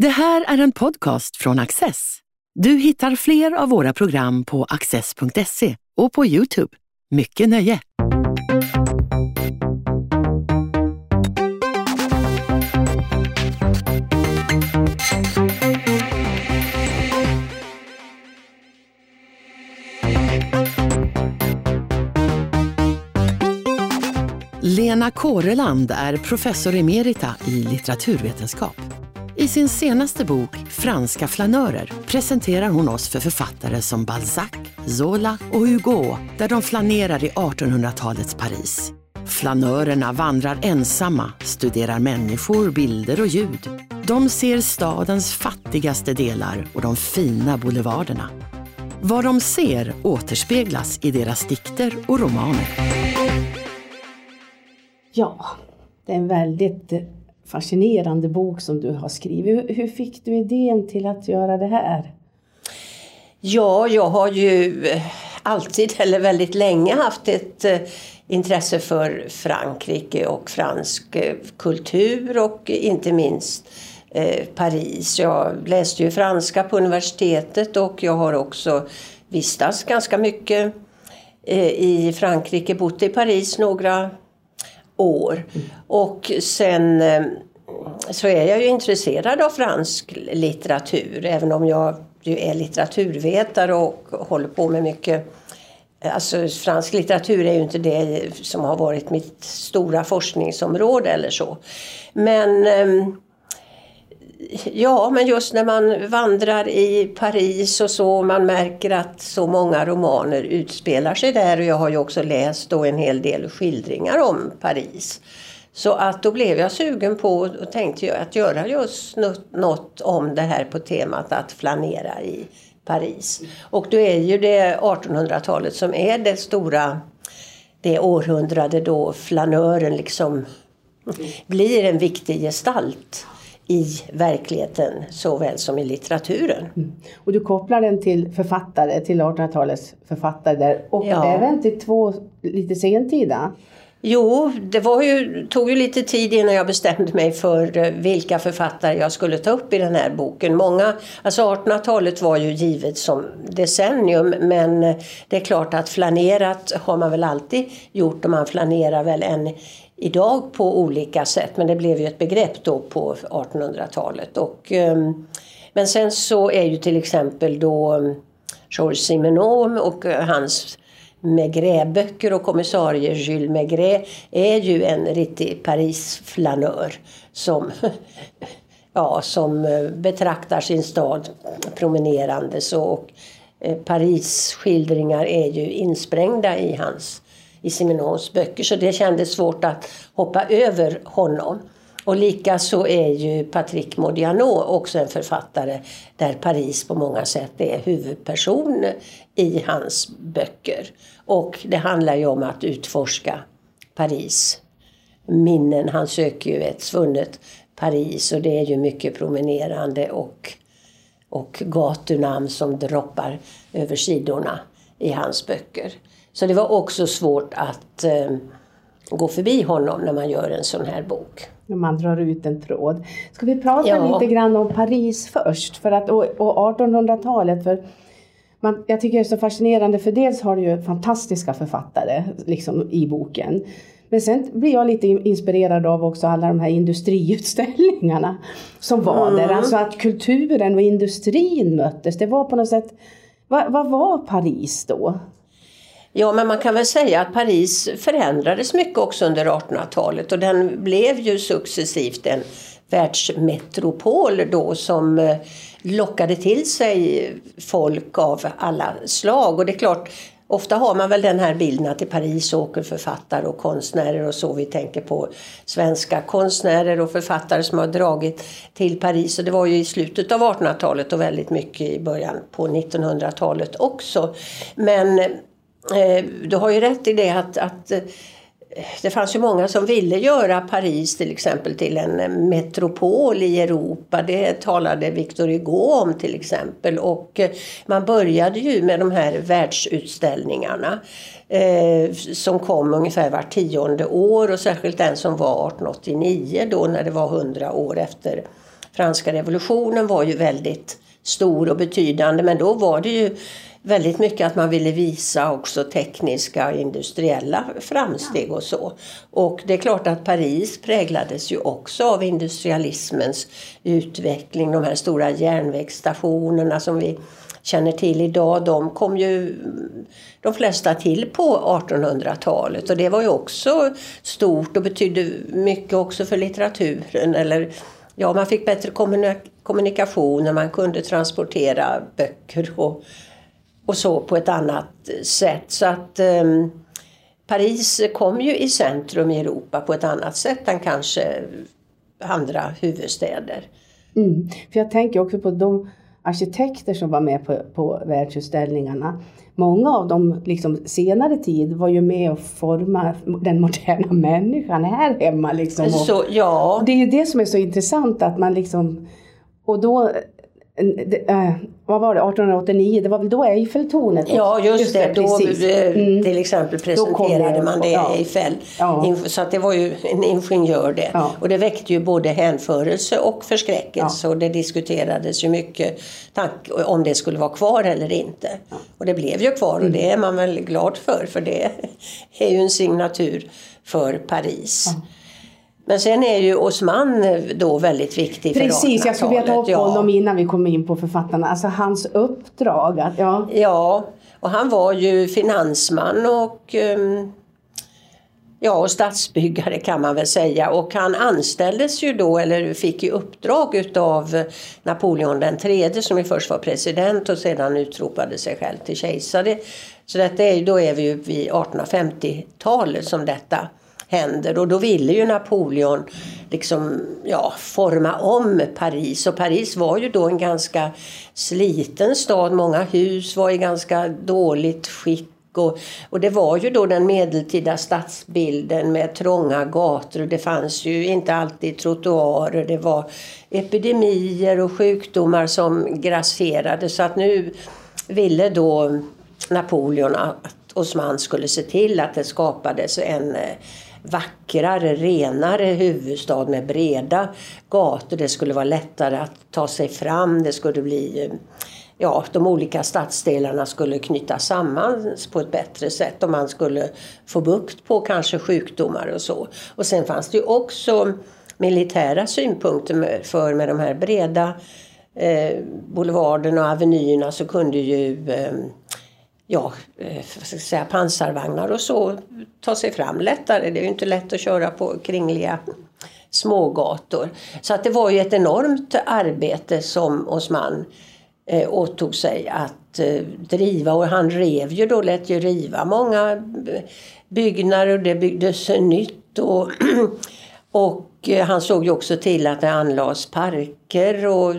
Det här är en podcast från Access. Du hittar fler av våra program på access.se och på Youtube. Mycket nöje! Lena Kåreland är professor emerita i litteraturvetenskap. I sin senaste bok Franska flanörer presenterar hon oss för författare som Balzac, Zola och Hugo där de flanerar i 1800-talets Paris. Flanörerna vandrar ensamma, studerar människor, bilder och ljud. De ser stadens fattigaste delar och de fina boulevarderna. Vad de ser återspeglas i deras dikter och romaner. Ja, det är en väldigt fascinerande bok som du har skrivit. Hur fick du idén till att göra det här? Ja, jag har ju alltid, eller väldigt länge, haft ett eh, intresse för Frankrike och fransk eh, kultur och inte minst eh, Paris. Jag läste ju franska på universitetet och jag har också vistats ganska mycket i Frankrike, bott i Paris några år. Och sen så är jag ju intresserad av fransk litteratur även om jag ju är litteraturvetare och håller på med mycket Alltså fransk litteratur är ju inte det som har varit mitt stora forskningsområde eller så. Men ehm, Ja, men just när man vandrar i Paris och så, man märker att så många romaner utspelar sig där och jag har ju också läst då en hel del skildringar om Paris. Så att då blev jag sugen på och tänkte att göra just något om det här på temat att flanera i Paris. Och då är ju det 1800-talet som är det stora, det århundrade då flanören liksom blir en viktig gestalt i verkligheten såväl som i litteraturen. Mm. Och du kopplar den till författare, till 1800-talets författare där och ja. även till två lite sentida. Jo, det var ju, tog ju lite tid innan jag bestämde mig för eh, vilka författare jag skulle ta upp i den här boken. Många, alltså 1800-talet var ju givet som decennium men eh, det är klart att flanerat har man väl alltid gjort och man flanerar väl än idag på olika sätt. Men det blev ju ett begrepp då på 1800-talet. Och, ehm, men sen så är ju till exempel då eh, Georges Simenon och hans Maigret-böcker och kommissarie Jules Maigret är ju en riktig Paris-flanör som, ja, som eh, betraktar sin stad promenerande. Så, och eh, Paris skildringar är ju insprängda i hans i Simenons böcker så det kändes svårt att hoppa över honom. Och likaså är ju Patrick Modiano också en författare där Paris på många sätt är huvudperson i hans böcker. Och det handlar ju om att utforska Paris minnen. Han söker ju ett svunnet Paris och det är ju mycket promenerande och, och gatunamn som droppar över sidorna i hans böcker. Så det var också svårt att eh, gå förbi honom när man gör en sån här bok. När man drar ut en tråd. Ska vi prata ja. lite grann om Paris först? För att, och, och 1800-talet. För man, jag tycker det är så fascinerande för dels har du ju fantastiska författare liksom, i boken. Men sen blir jag lite inspirerad av också alla de här industriutställningarna som var mm. där. Alltså att kulturen och industrin möttes. Det var på något sätt, vad, vad var Paris då? Ja, men man kan väl säga att Paris förändrades mycket också under 1800-talet och den blev ju successivt en världsmetropol då som eh, lockade till sig folk av alla slag. Och det är klart, ofta har man väl den här bilden att i Paris åker författare och konstnärer och så. Vi tänker på svenska konstnärer och författare som har dragit till Paris. Och det var ju i slutet av 1800-talet och väldigt mycket i början på 1900-talet också. Men Eh, du har ju rätt i det att, att eh, det fanns ju många som ville göra Paris till exempel till en eh, metropol i Europa. Det talade Victor Hugo om till exempel. Och man började ju med de här världsutställningarna eh, som kom ungefär vart tionde år och särskilt den som var 1889 då när det var hundra år efter franska revolutionen var ju väldigt stor och betydande men då var det ju väldigt mycket att man ville visa också tekniska och industriella framsteg och så. Och det är klart att Paris präglades ju också av industrialismens utveckling. De här stora järnvägsstationerna som vi känner till idag, de kom ju de flesta till på 1800-talet och det var ju också stort och betydde mycket också för litteraturen. Eller, ja, man fick bättre kommunikationer, man kunde transportera böcker och och så på ett annat sätt. Så att um, Paris kom ju i centrum i Europa på ett annat sätt än kanske andra huvudstäder. Mm. För jag tänker också på de arkitekter som var med på, på världsutställningarna. Många av dem liksom senare tid var ju med och forma den moderna människan här hemma. Liksom. Så, ja. Det är ju det som är så intressant att man liksom och då äh, vad var det, 1889, det var väl då Eiffeltornet Ja just, just det, då mm. till exempel presenterade man det ja. Eiffel. Ja. Så att det var ju en ingenjör det. Ja. Och det väckte ju både hänförelse och förskräckelse och det diskuterades ju mycket om det skulle vara kvar eller inte. Och det blev ju kvar och mm. det är man väl glad för för det är ju en signatur för Paris. Men sen är ju Osman då väldigt viktig för Precis, jag skulle vilja ta upp ja. honom innan vi kommer in på författarna. Alltså hans uppdrag. Att, ja. ja, och han var ju finansman och um, Ja, och stadsbyggare kan man väl säga. Och han anställdes ju då, eller fick i uppdrag utav Napoleon den tredje som ju först var president och sedan utropade sig själv till kejsare. Så detta är, då är vi ju vid 1850-talet som detta händer. Och då ville ju Napoleon liksom, ja, forma om Paris. Och Paris var ju då en ganska sliten stad. Många hus var i ganska dåligt skick. Och, och, det var ju då den medeltida stadsbilden med trånga gator. Det fanns ju inte alltid trottoarer. Det var epidemier och sjukdomar som grasserade. Så att nu ville då Napoleon att Osman skulle se till att det skapades en eh, vackrare, renare huvudstad med breda gator. Det skulle vara lättare att ta sig fram. Det skulle bli eh, ja, de olika stadsdelarna skulle knytas samman på ett bättre sätt och man skulle få bukt på kanske sjukdomar och så. Och sen fanns det ju också militära synpunkter för med de här breda eh, boulevarderna och avenyerna så kunde ju eh, ja, eh, vad ska jag säga, pansarvagnar och så ta sig fram lättare. Det är ju inte lätt att köra på kringliga smågator. Så att det var ju ett enormt arbete som Osman eh, åtog sig att eh, driva och han rev ju då, lät ju riva många eh, byggnader och det byggdes nytt. Och, och eh, han såg ju också till att det anlades parker och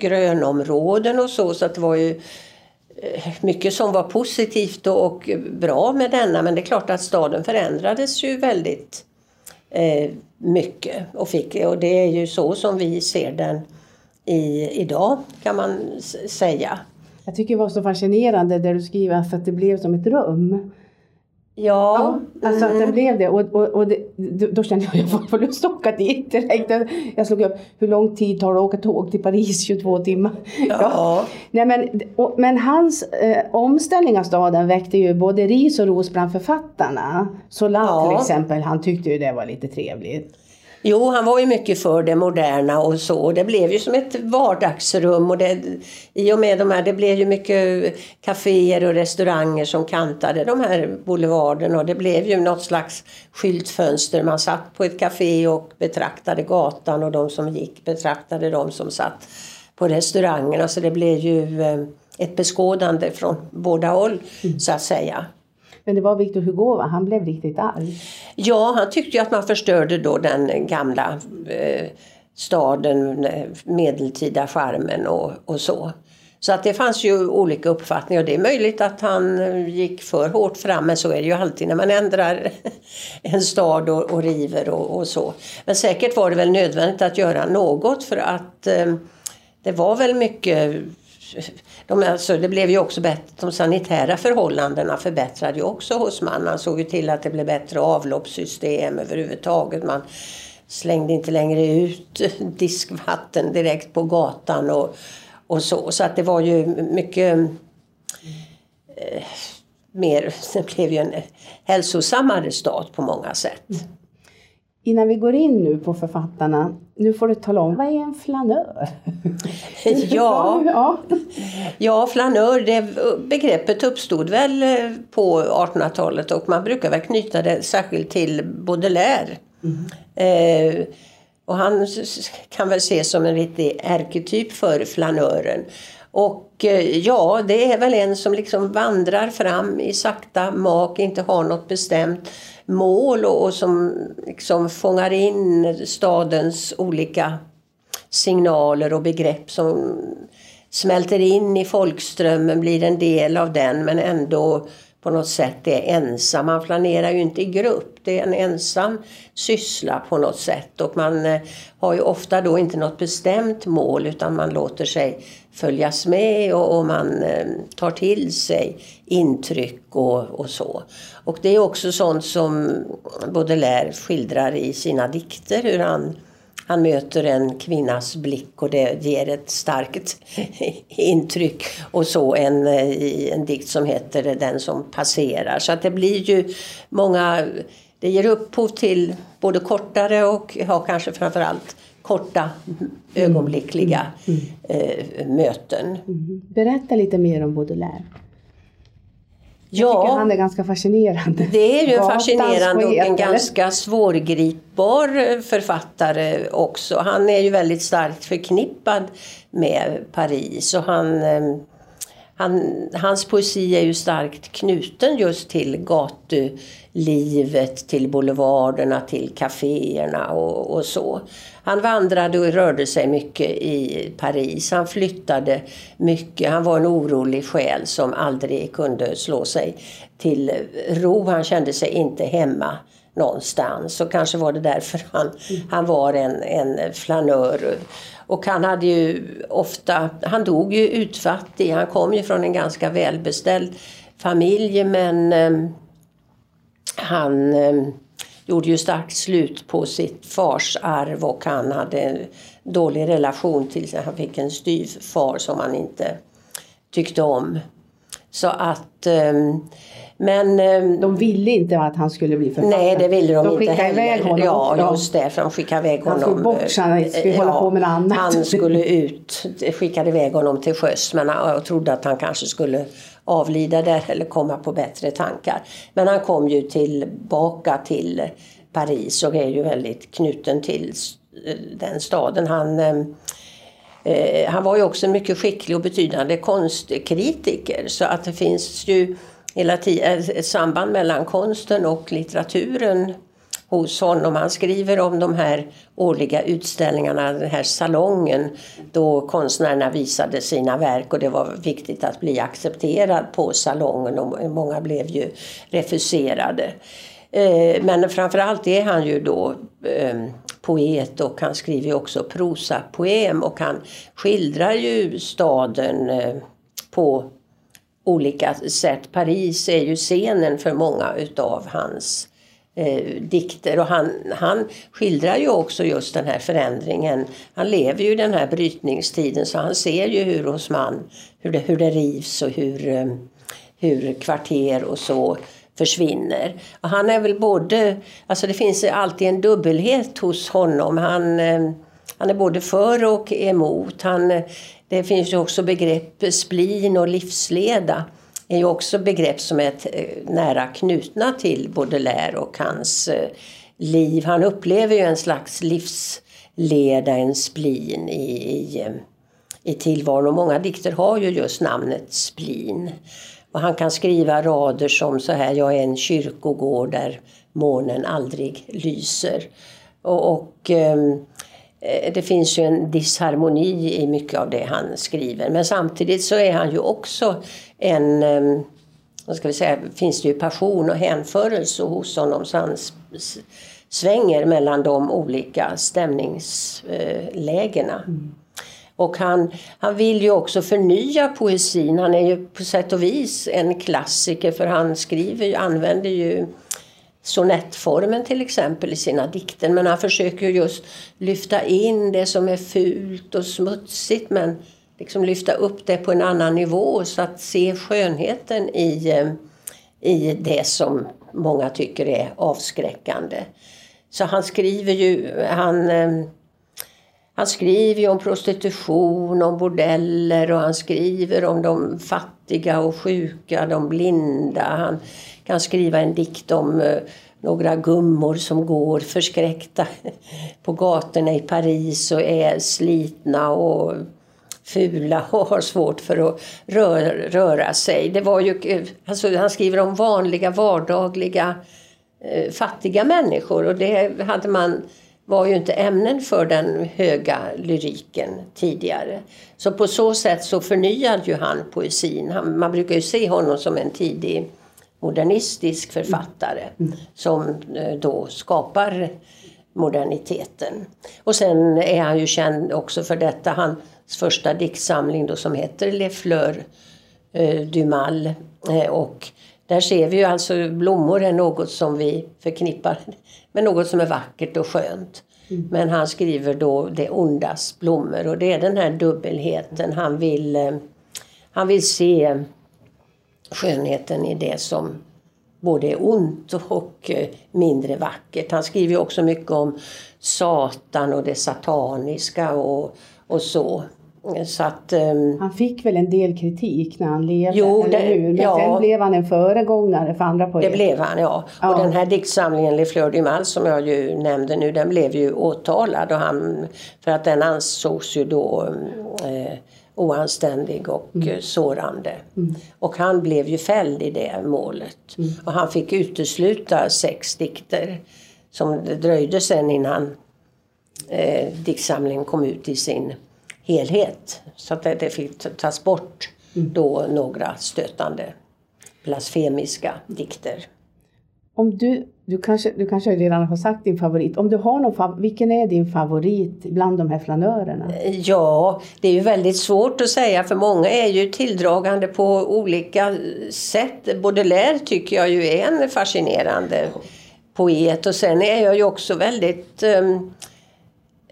grönområden och så. Så att det var ju mycket som var positivt och bra med denna men det är klart att staden förändrades ju väldigt eh, mycket och, fick, och det är ju så som vi ser den i, idag kan man säga. Jag tycker det var så fascinerande där du skriver att det blev som ett rum. Ja. ja alltså att det mm. blev det. Och, och, och det, då kände jag att jag får lust att åka dit direkt. Jag slog upp hur lång tid tar det att åka tåg till Paris? 22 timmar. Ja. ja. Nej, men, och, men hans eh, omställning av staden väckte ju både ris och ros bland författarna. Solat ja. till exempel, han tyckte ju det var lite trevligt. Jo, han var ju mycket för det moderna och så. Det blev ju som ett vardagsrum och det, i och med de här, det blev ju mycket kaféer och restauranger som kantade de här boulevarderna och det blev ju något slags skyltfönster. Man satt på ett café och betraktade gatan och de som gick betraktade de som satt på restaurangerna. Så det blev ju eh, ett beskådande från båda håll mm. så att säga. Men det var Victor Hugo, va? han blev riktigt arg. Ja, han tyckte ju att man förstörde då den gamla eh, staden, eh, medeltida charmen och, och så. Så att det fanns ju olika uppfattningar och det är möjligt att han eh, gick för hårt fram men så är det ju alltid när man ändrar en stad och, och river och, och, så. Men säkert var det väl nödvändigt att göra något för att eh, det var väl mycket de, alltså, det blev ju också bättre, de sanitära förhållandena förbättrade ju också hos man. Man såg ju till att det blev bättre avloppssystem överhuvudtaget. Man slängde inte längre ut diskvatten direkt på gatan och, och så. Så att det var ju mycket eh, mer, det blev ju en hälsosammare stat på många sätt. Innan vi går in nu på författarna, nu får du tala om, vad är en flanör? ja, ja. ja, flanör, det begreppet uppstod väl eh, på 1800-talet och man brukar väl knyta det särskilt till Baudelaire. Mm. Eh, och han kan väl ses som en riktig ärketyp för flanören. Och eh, ja, det är väl en som liksom vandrar fram i sakta mak, inte har något bestämt mål och, och som liksom fångar in stadens olika signaler och begrepp som smälter in i folkströmmen, blir en del av den men ändå på något sätt är ensam. Man planerar ju inte i grupp. Det är en ensam syssla på något sätt och man eh, har ju ofta då inte något bestämt mål utan man låter sig följas med och, och man eh, tar till sig intryck och, och, så. Och det är också sånt som Baudelaire skildrar i sina dikter hur han han möter en kvinnas blick och det ger ett starkt intryck. Och så en, i en dikt som heter Den som passerar. Så att det blir ju många, det ger upphov till både kortare och ja, kanske framförallt korta ögonblickliga mm. Mm. Eh, möten. Mm. Berätta lite mer om Baudelaire. Jag ja, tycker han är ganska fascinerande. Det är ju fascinerande och en ganska svårgripbar eh, författare också. Han är ju väldigt starkt förknippad med Paris och han, ehm, han, hans poesi är ju starkt knuten just till gatulivet, till boulevarderna, till kaféerna och, och så. Han vandrade och rörde sig mycket i Paris. Han flyttade mycket. Han var en orolig själ som aldrig kunde slå sig till ro. Han kände sig inte hemma någonstans. Och kanske var det därför han, mm. han var en, en flanör. Och han hade ju ofta, han dog ju utfattig. Han kom ju från en ganska välbeställd familj men eh, han eh, gjorde ju starkt slut på sitt fars arv och han hade en dålig relation till sig. Han fick en styvfar som han inte tyckte om. Så att eh, men, ehm, de ville inte att han skulle bli författare? Nej, det ville de, de inte heller. Iväg honom. Ja, just det. För de skickade iväg honom. Han skulle bort så han skulle ja, hålla på med annat. Han skulle ut, skickade iväg honom till sjöss men jag trodde att han kanske skulle avlida där eller komma på bättre tankar. Men han kom ju tillbaka till Paris och är ju väldigt knuten till den staden. Han, eh, han var ju också en mycket skicklig och betydande konstkritiker så att det finns ju hela tiden eh, ett samband mellan konsten och litteraturen hos honom. Han skriver om de här årliga utställningarna, den här salongen då konstnärerna visade sina verk och det var viktigt att bli accepterad på salongen och många blev ju refuserade. Eh, men framförallt är han ju då ehm, poet och han skriver ju också prosapoem och han skildrar ju staden eh, på olika sätt. Paris är ju scenen för många utav hans eh, dikter och han, han skildrar ju också just den här förändringen. Han lever ju i den här brytningstiden så han ser ju hur hos man, hur det, hur det rivs och hur, eh, hur kvarter och så försvinner. Och han är väl både, alltså det finns alltid en dubbelhet hos honom. Han, eh, han är både för och emot. Han, det finns ju också begrepp splin och livsleda är ju också begrepp som är eh, nära knutna till Baudelaire och hans eh, liv. Han upplever ju en slags livsleda, en splin i, i, eh, i tillvaron. Och många dikter har ju just namnet splin. Och han kan skriva rader som så här, jag är en kyrkogård där månen aldrig lyser. Och, och det finns ju en disharmoni i mycket av det han skriver. Men samtidigt så är han ju också en, eh, vad ska vi säga, finns det ju passion och hänförelse hos honom. Så han svänger mellan de olika stämningslägena. Mm. Och han, han vill ju också förnya poesin. Han är ju på sätt och vis en klassiker för han skriver, använder ju sonettformen till exempel i sina dikter. Men han försöker just lyfta in det som är fult och smutsigt men liksom lyfta upp det på en annan nivå så att se skönheten i, eh, i det som många tycker är avskräckande. Så han skriver ju, han, eh, han skriver ju om prostitution, om bordeller och han skriver om de fattiga och sjuka, de blinda. Han kan skriva en dikt om eh, några gummor som går förskräckta på gatorna i Paris och är slitna och fula och har svårt för att röra, röra sig. Det var ju, eh, alltså han skriver om vanliga vardagliga eh, fattiga människor och det hade man var ju inte ämnen för den höga lyriken tidigare. Så på så sätt så förnyade ju han poesin. Han, man brukar ju se honom som en tidig modernistisk författare mm. som eh, då skapar moderniteten. Och sen är han ju känd också för detta. Hans första diktsamling då som heter Les Fleurs eh, du Mal. Eh, och där ser vi ju alltså blommor är något som vi förknippar med något som är vackert och skönt. Mm. Men han skriver då det ondas blommor och det är den här dubbelheten. Han vill, eh, han vill se skönheten i det som både är ont och eh, mindre vackert. Han skriver också mycket om Satan och det sataniska och, och så. Så att, um, han fick väl en del kritik när han levde, jo, det, eller hur? Men ja, sen blev han en föregångare för andra poeter. Det blev han, ja. ja. Och den här diktsamlingen Le Fleur du Mal som jag ju nämnde nu, den blev ju åtalad och han, för att den ansågs ju då eh, oanständig och mm. Sårande. Mm. Och han blev ju fälld i det målet. Mm. Och han fick utesluta sex dikter som det dröjde sen innan eh, diktsamlingen kom ut i sin helhet. Så att det, det fick tas bort mm. då några stötande blasfemiska dikter. Om du, du, kanske, du kanske redan har sagt din favorit. Om du har någon, vilken är din favorit bland de här flanörerna? Ja, det är ju väldigt svårt att säga för många är ju tilldragande på olika sätt. Baudelaire tycker jag ju är en fascinerande poet och sen är jag ju också väldigt um,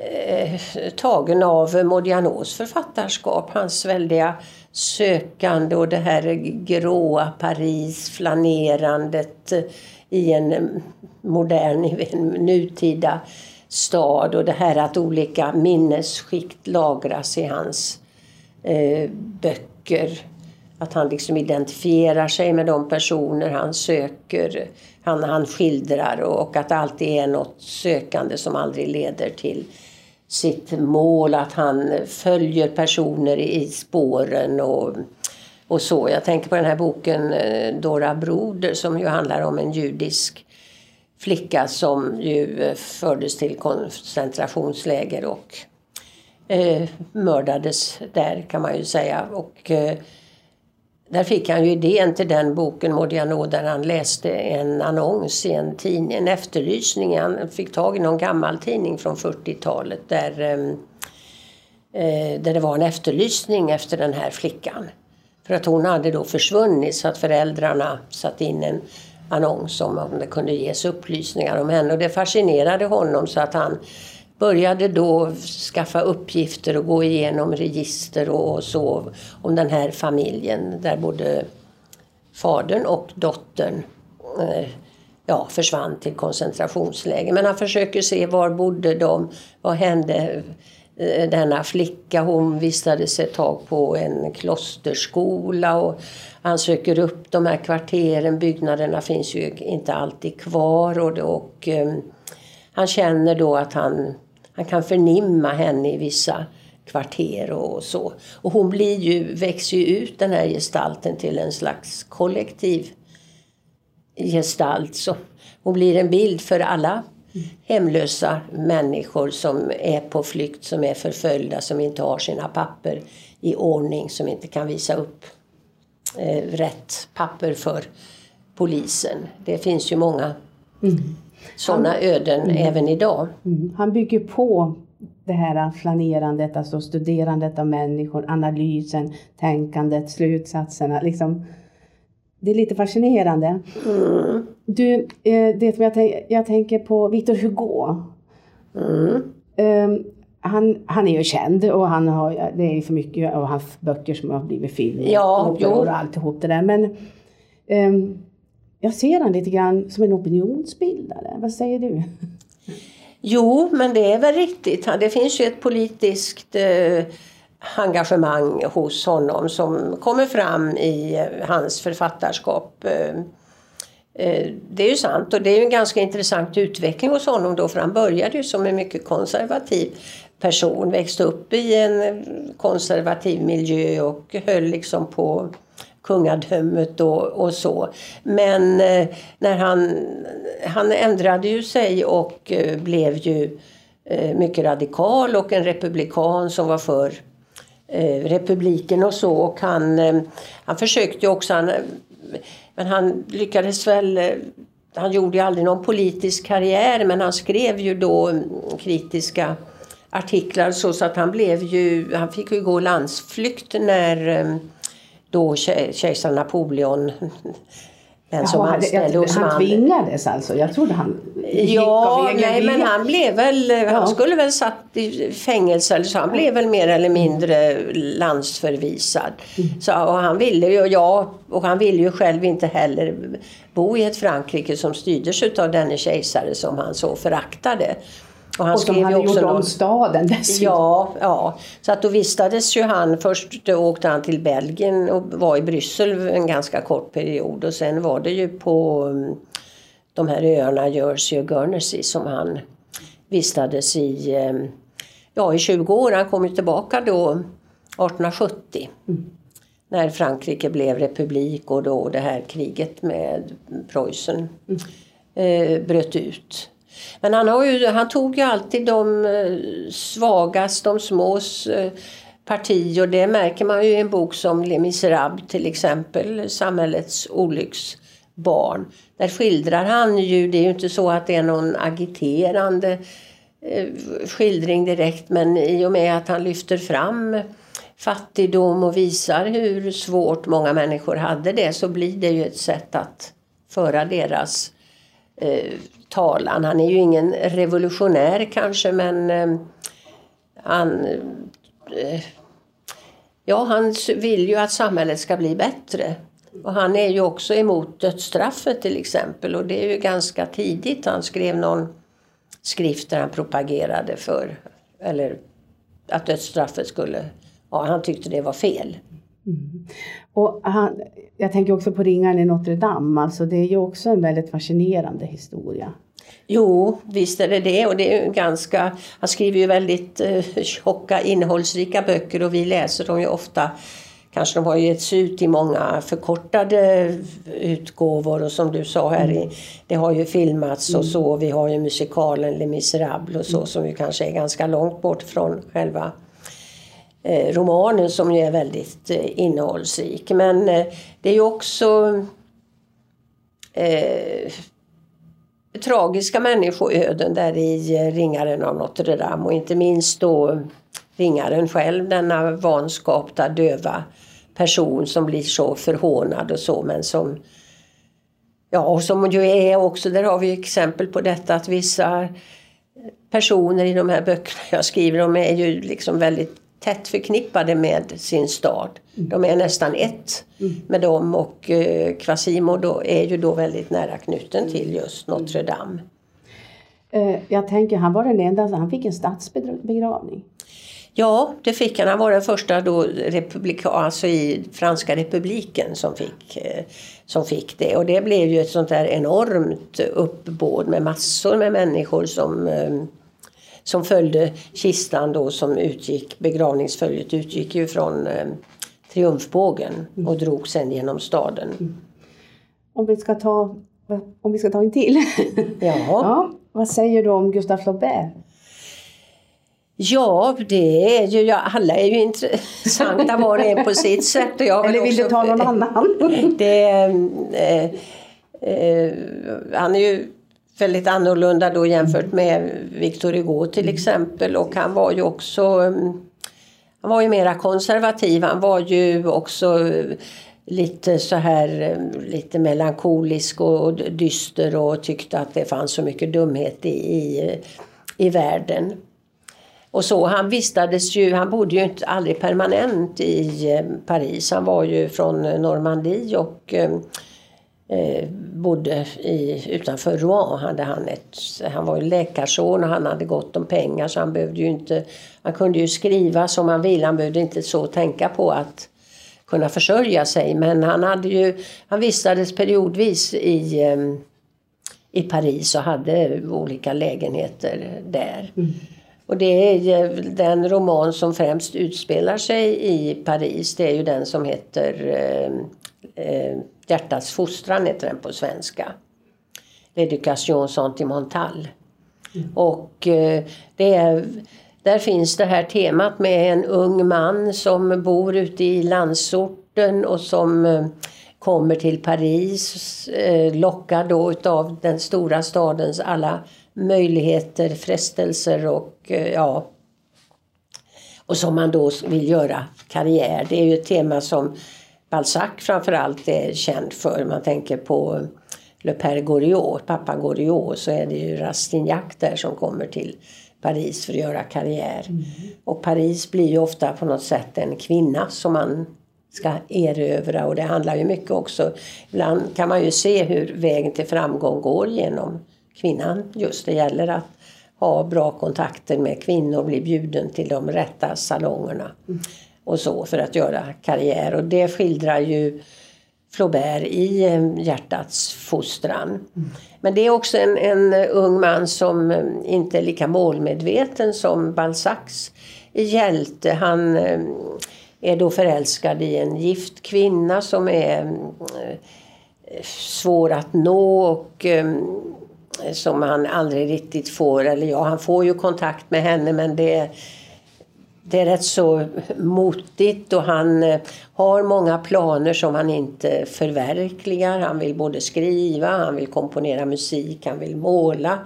eh, tagen av Modianos författarskap. Hans väldiga sökande och det här gråa Paris, flanerandet i en modern, en nutida stad och det här att olika minnesskikt lagras i hans eh, böcker. Att han liksom identifierar sig med de personer han söker, han, han skildrar och att det alltid är något sökande som aldrig leder till sitt mål, att han följer personer i spåren och, och så. Jag tänker på den här boken eh, Dora Broder som ju handlar om en judisk flicka som ju eh, fördes till koncentrationsläger och eh, mördades där kan man ju säga. Och, eh, där fick han ju idén till den boken Modiano där han läste en annons i en tidning, en efterlysning. Han fick tag i någon gammal tidning från 40-talet där, ehm, eh, där det var en efterlysning efter den här flickan. För att hon hade då försvunnit så att föräldrarna satte in en annons om om det kunde ges upplysningar om henne. Och det fascinerade honom så att han började då skaffa uppgifter och gå igenom register och så om den här familjen där både fadern och dottern eh, ja, försvann till koncentrationsläger. Men han försöker se var bodde de, vad hände eh, denna flicka. Hon vistades ett tag på en klosterskola och han söker upp de här kvarteren. Byggnaderna finns ju inte alltid kvar och, och um, han känner då att han man kan förnimma henne i vissa kvarter och så. Och hon blir ju, växer ju ut den här gestalten till en slags kollektiv gestalt. Så hon blir en bild för alla hemlösa människor som är på flykt, som är förföljda, som inte har sina papper i ordning, som inte kan visa upp eh, rätt papper för polisen. Det finns ju många mm sådana öden mm. även idag. Mm. Han bygger på det här flanerandet, alltså studerandet av människor, analysen, tänkandet, slutsatserna. Liksom, det är lite fascinerande. Mm. Du, eh, det som jag, tänk, jag tänker på Victor Hugo. Um, han, han är ju känd och han har, det är för mycket av hans böcker som har blivit film ja, och, och alltihop det där. Men um, jag ser han lite grann som en opinionsbildare. Vad säger du? Jo, men det är väl riktigt. Det finns ju ett politiskt eh, engagemang hos honom som kommer fram i eh, hans författarskap. Eh, det är ju sant och det är ju en ganska intressant utveckling hos honom då för han började ju som en mycket konservativ person, växte upp i en konservativ miljö och höll liksom på kungadömet och, och så. Men eh, när han, han ändrade ju sig och eh, blev ju eh, mycket radikal och en republikan som var för eh, republiken och så. Och han, eh, han försökte också, han, men han lyckades väl eh, han gjorde ju aldrig någon politisk karriär men han skrev ju då mm, kritiska artiklar så, så att han blev ju, han fick ju gå landsflykt när eh, då kejsar Napoleon den som Jaha, anställde hos Han tvingades alltså? Jag trodde han gick Ja, av nej men han blev väl, ja. han skulle väl satt i fängelse eller så. Han blev väl mer eller mindre landsförvisad. Mm. Så, och han ville ju, ja, och han ville ju själv inte heller bo i ett Frankrike som styrdes av denne kejsare som han så föraktade. Och, han och som hade gjort om staden dessutom. Ja, ja, så att då vistades ju han, först åkte han till Belgien och var i Bryssel en ganska kort period och sen var det ju på mm, de här öarna Jersey och Guernsey som han vistades i, mm, ja, i 20 år. Han kom ju tillbaka då 1870. Mm. När Frankrike blev republik och då det här kriget med Preussen mm. eh, bröt ut. Men han, har ju, han tog ju alltid de eh, svagaste, de smås eh, parti och det märker man ju i en bok som Les Misérables till exempel, Samhällets olycksbarn. Där skildrar han ju, det är ju inte så att det är någon agiterande eh, skildring direkt men i och med att han lyfter fram fattigdom och visar hur svårt många människor hade det så blir det ju ett sätt att föra deras eh, talan. Han är ju ingen revolutionär kanske men eh, han, eh, ja, han vill ju att samhället ska bli bättre. Och han är ju också emot dödsstraffet till exempel och det är ju ganska tidigt han skrev någon skrift där han propagerade för eller att dödsstraffet skulle, ja han tyckte det var fel. Mm. Och han, jag tänker också på ringaren i Notre Dame, alltså det är ju också en väldigt fascinerande historia. Jo, visst är det det. Och det är ganska, han skriver ju väldigt eh, tjocka, innehållsrika böcker och vi läser dem ju ofta. Kanske de har getts ut i många förkortade utgåvor och som du sa här, mm. det har ju filmats och mm. så. Vi har ju musikalen Les Misérables och så mm. som ju kanske är ganska långt bort från själva Eh, romanen som ju är väldigt eh, innehållsrik. Men eh, det är ju också eh, tragiska människoöden där i Ringaren av Notre Dame och inte minst då ringaren själv, denna vanskapta döva person som blir så förhånad och så men som Ja, och som ju är också, där har vi exempel på detta att vissa personer i de här böckerna jag skriver om är ju liksom väldigt tätt förknippade med sin stad. De är nästan ett med dem och eh, Quasimodo är ju då väldigt nära knuten till just Notre Dame. Eh, jag tänker, han var den enda, han fick en statsbegravning. Ja, det fick han. Han var den första då alltså i Franska republiken som fick, eh, som fick det. Och det blev ju ett sånt där enormt uppbåd med massor med människor som som följde kistan då som utgick, begravningsföljet utgick ju från eh, Triumfbågen mm. och drog sen genom staden. Mm. Om vi ska ta, om vi ska ta en till. Ja. ja. Vad säger du om Gustave Flaubert? Ja, det är ju, ja, alla är ju intressanta var och en på sitt sätt. Och jag Eller vill också, du ta någon annan? det, eh, eh, han är ju väldigt annorlunda då jämfört med Victor Hugo till mm. exempel och han var ju också mm, han var ju mera konservativ. Han var ju också lite så här lite melankolisk och dyster och tyckte att det fanns så mycket dumhet i, i, i världen. Och så, han vistades ju, han bodde ju inte aldrig permanent i Paris. Han var ju från Normandie och eh, bodde i, utanför Rouen. Hade han, ett, han var ju läkarson och han hade gott om pengar så han behövde ju inte, han kunde ju skriva som han ville. Han behövde inte så tänka på att kunna försörja sig. Men han, hade ju, han vistades periodvis i, eh, i Paris och hade olika lägenheter där. Mm. Och det är den roman som främst utspelar sig i Paris. Det är ju den som heter eh, eh, Hjärtats fostran heter den på svenska. L'éducation sentimentale. Mm. Och eh, det är, där finns det här temat med en ung man som bor ute i landsorten och som eh, kommer till Paris, eh, lockad då utav den stora stadens alla möjligheter, frestelser och ja och som man då vill göra karriär. Det är ju ett tema som Balzac framförallt är känd för. Man tänker på Le Père Goriot, pappa Goriot, så är det ju Rastignac där som kommer till Paris för att göra karriär. Mm. Och Paris blir ju ofta på något sätt en kvinna som man ska erövra och det handlar ju mycket också, ibland kan man ju se hur vägen till framgång går genom kvinnan. Just det gäller att ha bra kontakter med kvinnor, bli bjuden till de rätta salongerna. Mm. Och så för att göra karriär och det skildrar ju Flaubert i eh, Hjärtats fostran. Mm. Men det är också en, en, ung man som eh, inte är lika målmedveten som Balzacs hjälte. Han eh, är då förälskad i en gift kvinna som är svår att nå och som han aldrig riktigt får, eller ja, han får ju kontakt med henne men det det är rätt så motigt och han eh, har många planer som han inte förverkligar. Han vill både skriva, han vill komponera musik, han vill måla.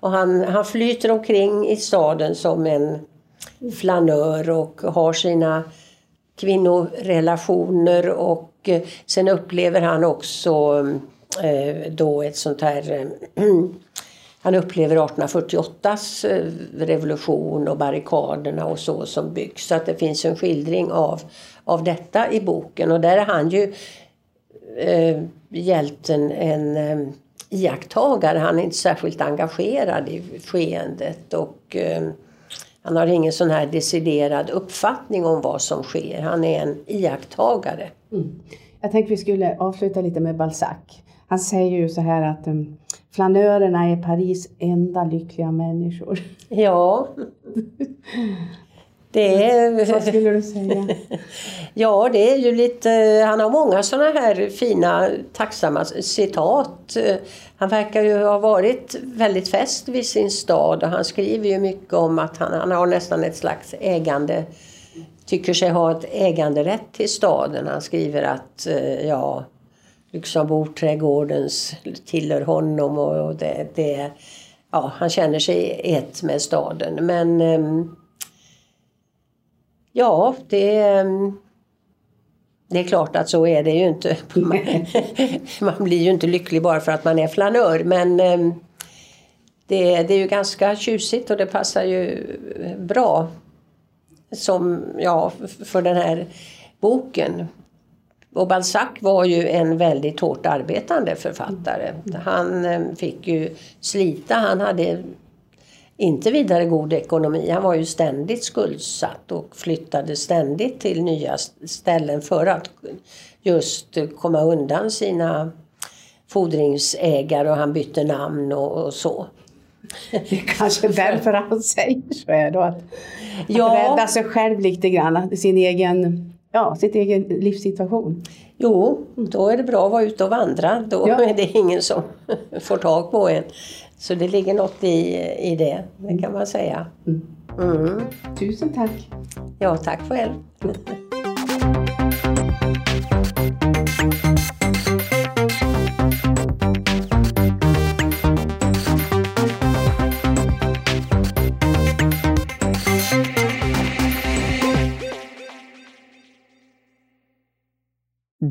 Och han, han flyter omkring i staden som en flanör och har sina kvinnorelationer och eh, sen upplever han också eh, då ett sånt här han upplever 1848s eh, revolution och barrikaderna och så som byggs. Så att det finns en skildring av, av detta i boken. Och där är han ju eh, hjälten en eh, iakttagare. Han är inte särskilt engagerad i skeendet. Och, eh, han har ingen sån här deciderad uppfattning om vad som sker. Han är en iakttagare. Mm. Jag tänkte vi skulle avsluta lite med Balzac. Han säger ju så här att um, flanörerna är Paris enda lyckliga människor. Ja. Det är... Vad skulle du säga? ja, det är ju lite... Han har många sådana här fina, tacksamma citat. Han verkar ju ha varit väldigt fäst vid sin stad och han skriver ju mycket om att han, han har nästan ett slags ägande tycker sig ha ett äganderätt till staden. Han skriver att ja, liksom Luxemburgträdgårdens tillhör honom och det, det, ja, han känner sig ett med staden. Men ehm, ja, det, ehm, det är klart att så är det ju inte. Man blir ju inte lycklig bara för att man är flanör. Men ehm, det, det är ju ganska tjusigt och det passar ju bra som, ja, för den här boken. Och Balzac var ju en väldigt hårt arbetande författare. Han eh, fick ju slita. Han hade inte vidare god ekonomi. Han var ju ständigt skuldsatt och flyttade ständigt till nya ställen för att just komma undan sina fordringsägare och han bytte namn och, och så. Det är kanske därför han säger så här då. Att, ja. att rädda sig själv lite grann, sin egen ja, sitt egen livssituation. Jo, då är det bra att vara ute och vandra. Då ja. är det ingen som får tag på en. Så det ligger något i, i det, det kan man säga. Mm. Mm. Tusen tack! Ja, tack själv!